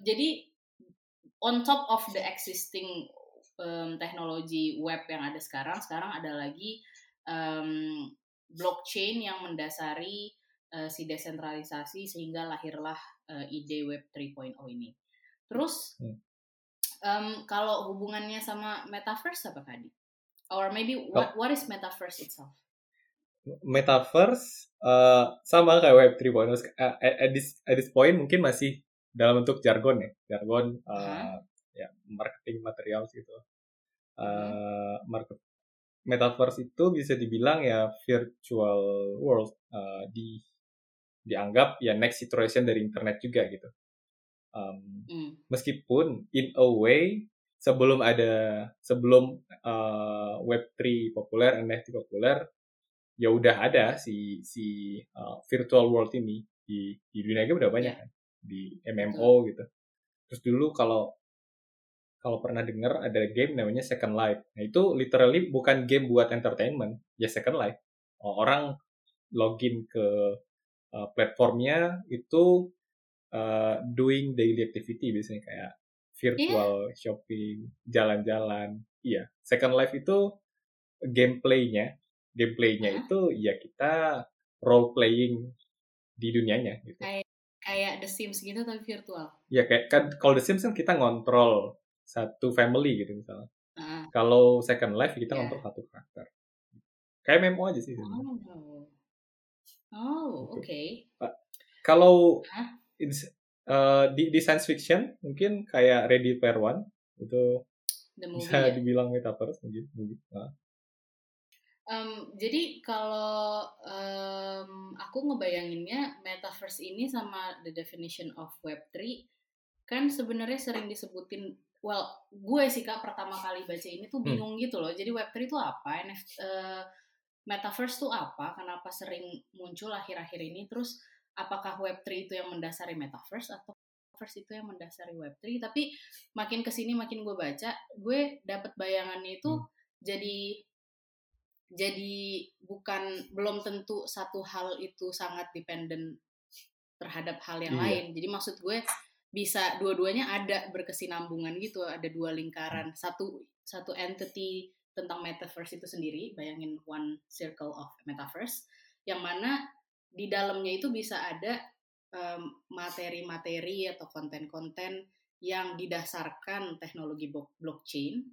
jadi on top of the existing um, teknologi web yang ada sekarang, sekarang ada lagi um, blockchain yang mendasari uh, si desentralisasi sehingga lahirlah uh, ide Web 3.0 ini. Terus um, kalau hubungannya sama metaverse apa tadi? Or maybe what what is metaverse itself? Metaverse uh, sama kayak Web 3.0 uh, at, this at this point mungkin masih dalam bentuk jargon ya, jargon uh, uh-huh. ya marketing material gitu. Uh, market metaverse itu bisa dibilang ya virtual world uh, di dianggap ya next iteration dari internet juga gitu. Um, mm. Meskipun in a way sebelum ada sebelum uh, Web3 populer, NFT populer, ya udah ada si si uh, virtual world ini di di dunia game udah banyak yeah. kan di MMO Betul. gitu. Terus dulu kalau kalau pernah dengar ada game namanya Second Life. Nah itu literally bukan game buat entertainment, ya Second Life. Orang login ke uh, platformnya itu uh, doing daily activity biasanya kayak virtual yeah. shopping, jalan-jalan. Iya, Second Life itu gameplaynya, gameplaynya huh? itu ya kita role playing di dunianya gitu. Kayak kayak The Sims gitu tapi virtual. Ya kayak kan kalau The Sims kan kita ngontrol satu family gitu misalnya. Uh. Kalau Second Life kita yeah. ngontrol satu karakter. Kayak memo aja sih. Oh, oh oke. Okay. Kalau huh? uh, di, di science fiction mungkin kayak Ready Player One itu movie, bisa ya? dibilang metaverse mungkin. mungkin. Nah. Um, jadi kalau um, aku ngebayanginnya metaverse ini sama the definition of Web3 kan sebenarnya sering disebutin well gue sih kak pertama kali baca ini tuh hmm. bingung hmm. gitu loh jadi Web3 itu apa NFT, uh, eh, metaverse tuh apa kenapa sering muncul akhir-akhir ini terus apakah Web3 itu yang mendasari metaverse atau metaverse itu yang mendasari Web3 tapi makin ke sini makin gue baca gue dapat bayangannya itu hmm. jadi jadi bukan belum tentu satu hal itu sangat dependent terhadap hal yang iya. lain jadi maksud gue bisa dua-duanya ada berkesinambungan gitu ada dua lingkaran satu satu entity tentang metaverse itu sendiri bayangin one circle of metaverse yang mana di dalamnya itu bisa ada materi-materi um, atau konten-konten yang didasarkan teknologi blockchain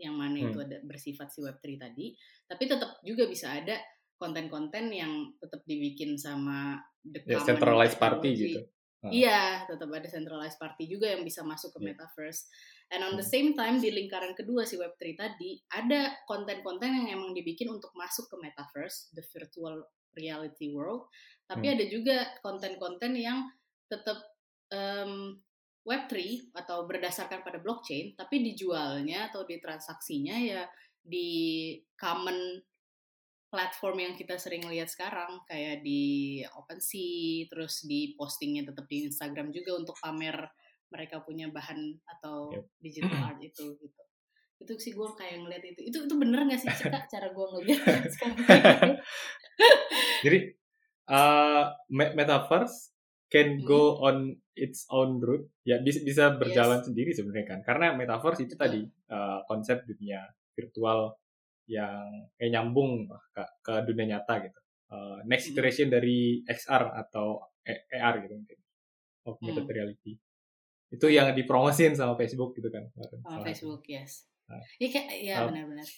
yang mana hmm. itu ada bersifat si Web3 tadi, tapi tetap juga bisa ada konten-konten yang tetap dibikin sama the ya, centralized party gitu. Iya, tetap ada centralized party juga yang bisa masuk ke yeah. metaverse. And on the hmm. same time di lingkaran kedua si Web3 tadi ada konten-konten yang emang dibikin untuk masuk ke metaverse, the virtual reality world. Tapi hmm. ada juga konten-konten yang tetap um, Web3 atau berdasarkan pada blockchain, tapi dijualnya atau ditransaksinya ya di common platform yang kita sering lihat sekarang kayak di OpenSea, terus di postingnya tetap di Instagram juga untuk pamer mereka punya bahan atau yep. digital art itu gitu. Itu sih gue kayak ngeliat itu. Itu itu bener gak sih Cika cara gue ngeliat sekarang jadi uh, metaverse can go on its own route. Ya bisa bisa berjalan yes. sendiri sebenarnya kan. Karena metaverse itu tadi uh, konsep dunia virtual yang kayak nyambung ke, ke dunia nyata gitu. Uh, next iteration hmm. dari XR atau AR gitu mungkin. Augmented hmm. reality. Itu yang dipromosin sama Facebook gitu kan oh, Facebook yes. Iya kayak ya benar-benar.